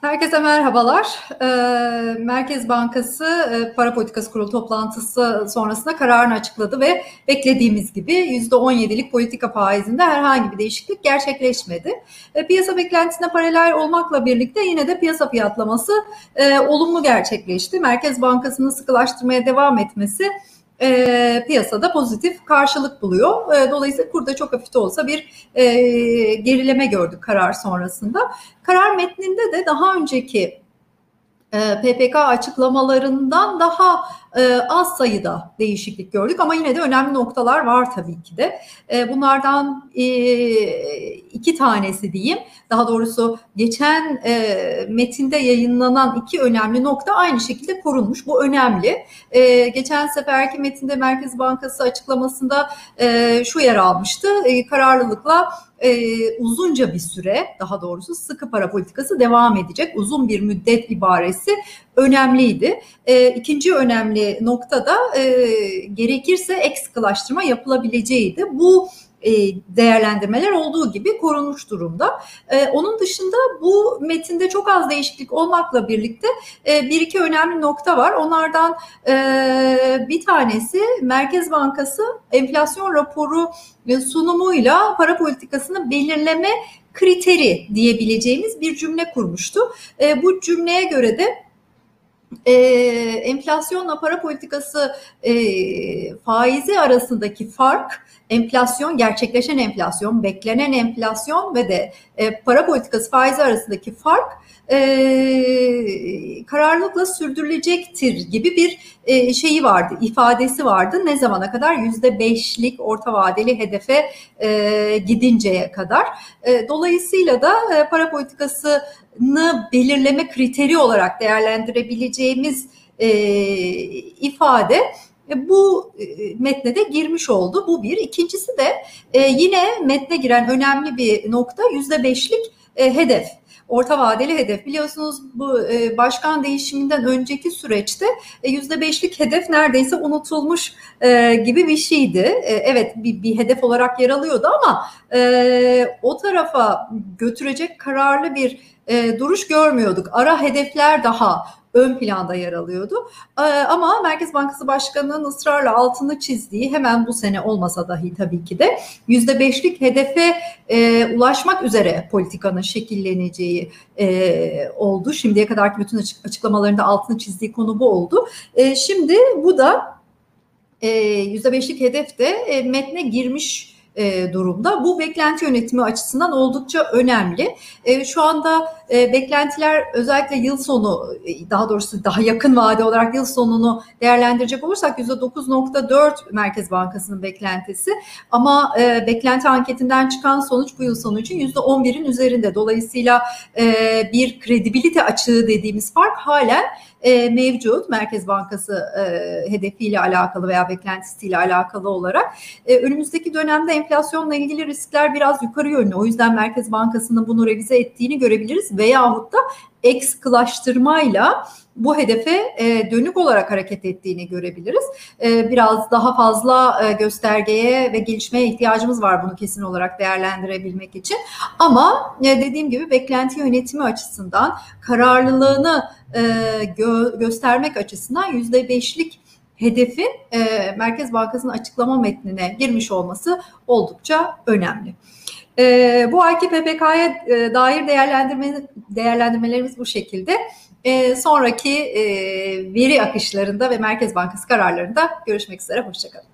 Herkese merhabalar. Ee, Merkez Bankası e, Para Politikası Kurulu toplantısı sonrasında kararını açıkladı ve beklediğimiz gibi %17'lik politika faizinde herhangi bir değişiklik gerçekleşmedi. E, piyasa beklentisine paralel olmakla birlikte yine de piyasa fiyatlaması e, olumlu gerçekleşti. Merkez Bankası'nın sıkılaştırmaya devam etmesi e, piyasada pozitif karşılık buluyor. E, dolayısıyla kurda çok hafif olsa bir e, gerileme gördük karar sonrasında. Karar metninde de daha önceki e, PPK açıklamalarından daha e, az sayıda değişiklik gördük ama yine de önemli noktalar var tabii ki de. E, bunlardan iki tanesi diyeyim. Daha doğrusu geçen metinde yayınlanan iki önemli nokta aynı şekilde korunmuş. Bu önemli. Geçen seferki metinde Merkez Bankası açıklamasında şu yer almıştı. Kararlılıkla e, uzunca bir süre daha doğrusu sıkı para politikası devam edecek. Uzun bir müddet ibaresi önemliydi. E, ikinci önemli nokta da e, gerekirse ek sıkılaştırma yapılabileceğiydi. Bu e, değerlendirmeler olduğu gibi korunmuş durumda. E, onun dışında bu metinde çok az değişiklik olmakla birlikte e, bir iki önemli nokta var. Onlardan bir tanesi Merkez Bankası enflasyon raporu sunumuyla para politikasını belirleme kriteri diyebileceğimiz bir cümle kurmuştu. Bu cümleye göre de e, enflasyonla para politikası e, faizi arasındaki fark enflasyon, gerçekleşen enflasyon, beklenen enflasyon ve de e, para politikası faizi arasındaki fark e, kararlılıkla sürdürülecektir gibi bir e, şeyi vardı, ifadesi vardı. Ne zamana kadar? Yüzde beşlik orta vadeli hedefe e, gidinceye kadar. E, dolayısıyla da e, para politikasını belirleme kriteri olarak değerlendirebileceğimiz e, ifade e, bu e, metne de girmiş oldu. Bu bir. İkincisi de e, yine metne giren önemli bir nokta yüzde beşlik hedef orta vadeli hedef. Biliyorsunuz bu başkan değişiminden önceki süreçte yüzde beşlik hedef neredeyse unutulmuş gibi bir şeydi. Evet bir, bir hedef olarak yer alıyordu ama o tarafa götürecek kararlı bir duruş görmüyorduk. Ara hedefler daha ön planda yer alıyordu. Ee, ama Merkez Bankası Başkanı'nın ısrarla altını çizdiği hemen bu sene olmasa dahi tabii ki de %5'lik hedefe e, ulaşmak üzere politikanın şekilleneceği e, oldu. Şimdiye kadarki bütün açıklamalarında altını çizdiği konu bu oldu. E, şimdi bu da %5'lik hedef de metne girmiş e, durumda. Bu beklenti yönetimi açısından oldukça önemli. E, şu anda e, beklentiler özellikle yıl sonu daha doğrusu daha yakın vade olarak yıl sonunu değerlendirecek olursak %9.4 Merkez Bankası'nın beklentisi ama beklenti anketinden çıkan sonuç bu yıl sonu için %11'in üzerinde. Dolayısıyla bir kredibilite açığı dediğimiz fark halen mevcut Merkez Bankası hedefiyle alakalı veya beklentisiyle alakalı olarak. Önümüzdeki dönemde enflasyonla ilgili riskler biraz yukarı yönlü. O yüzden Merkez Bankası'nın bunu revize ettiğini görebiliriz veyahut da ekskılaştırmayla bu hedefe e, dönük olarak hareket ettiğini görebiliriz. E, biraz daha fazla e, göstergeye ve gelişmeye ihtiyacımız var bunu kesin olarak değerlendirebilmek için. Ama dediğim gibi beklenti yönetimi açısından kararlılığını gö göstermek açısından yüzde beşlik hedefin e, Merkez Bankası'nın açıklama metnine girmiş olması oldukça önemli. E, bu ayki PPK'ya e, dair değerlendirme, değerlendirmelerimiz bu şekilde. E, sonraki e, veri akışlarında ve Merkez Bankası kararlarında görüşmek üzere. Hoşçakalın.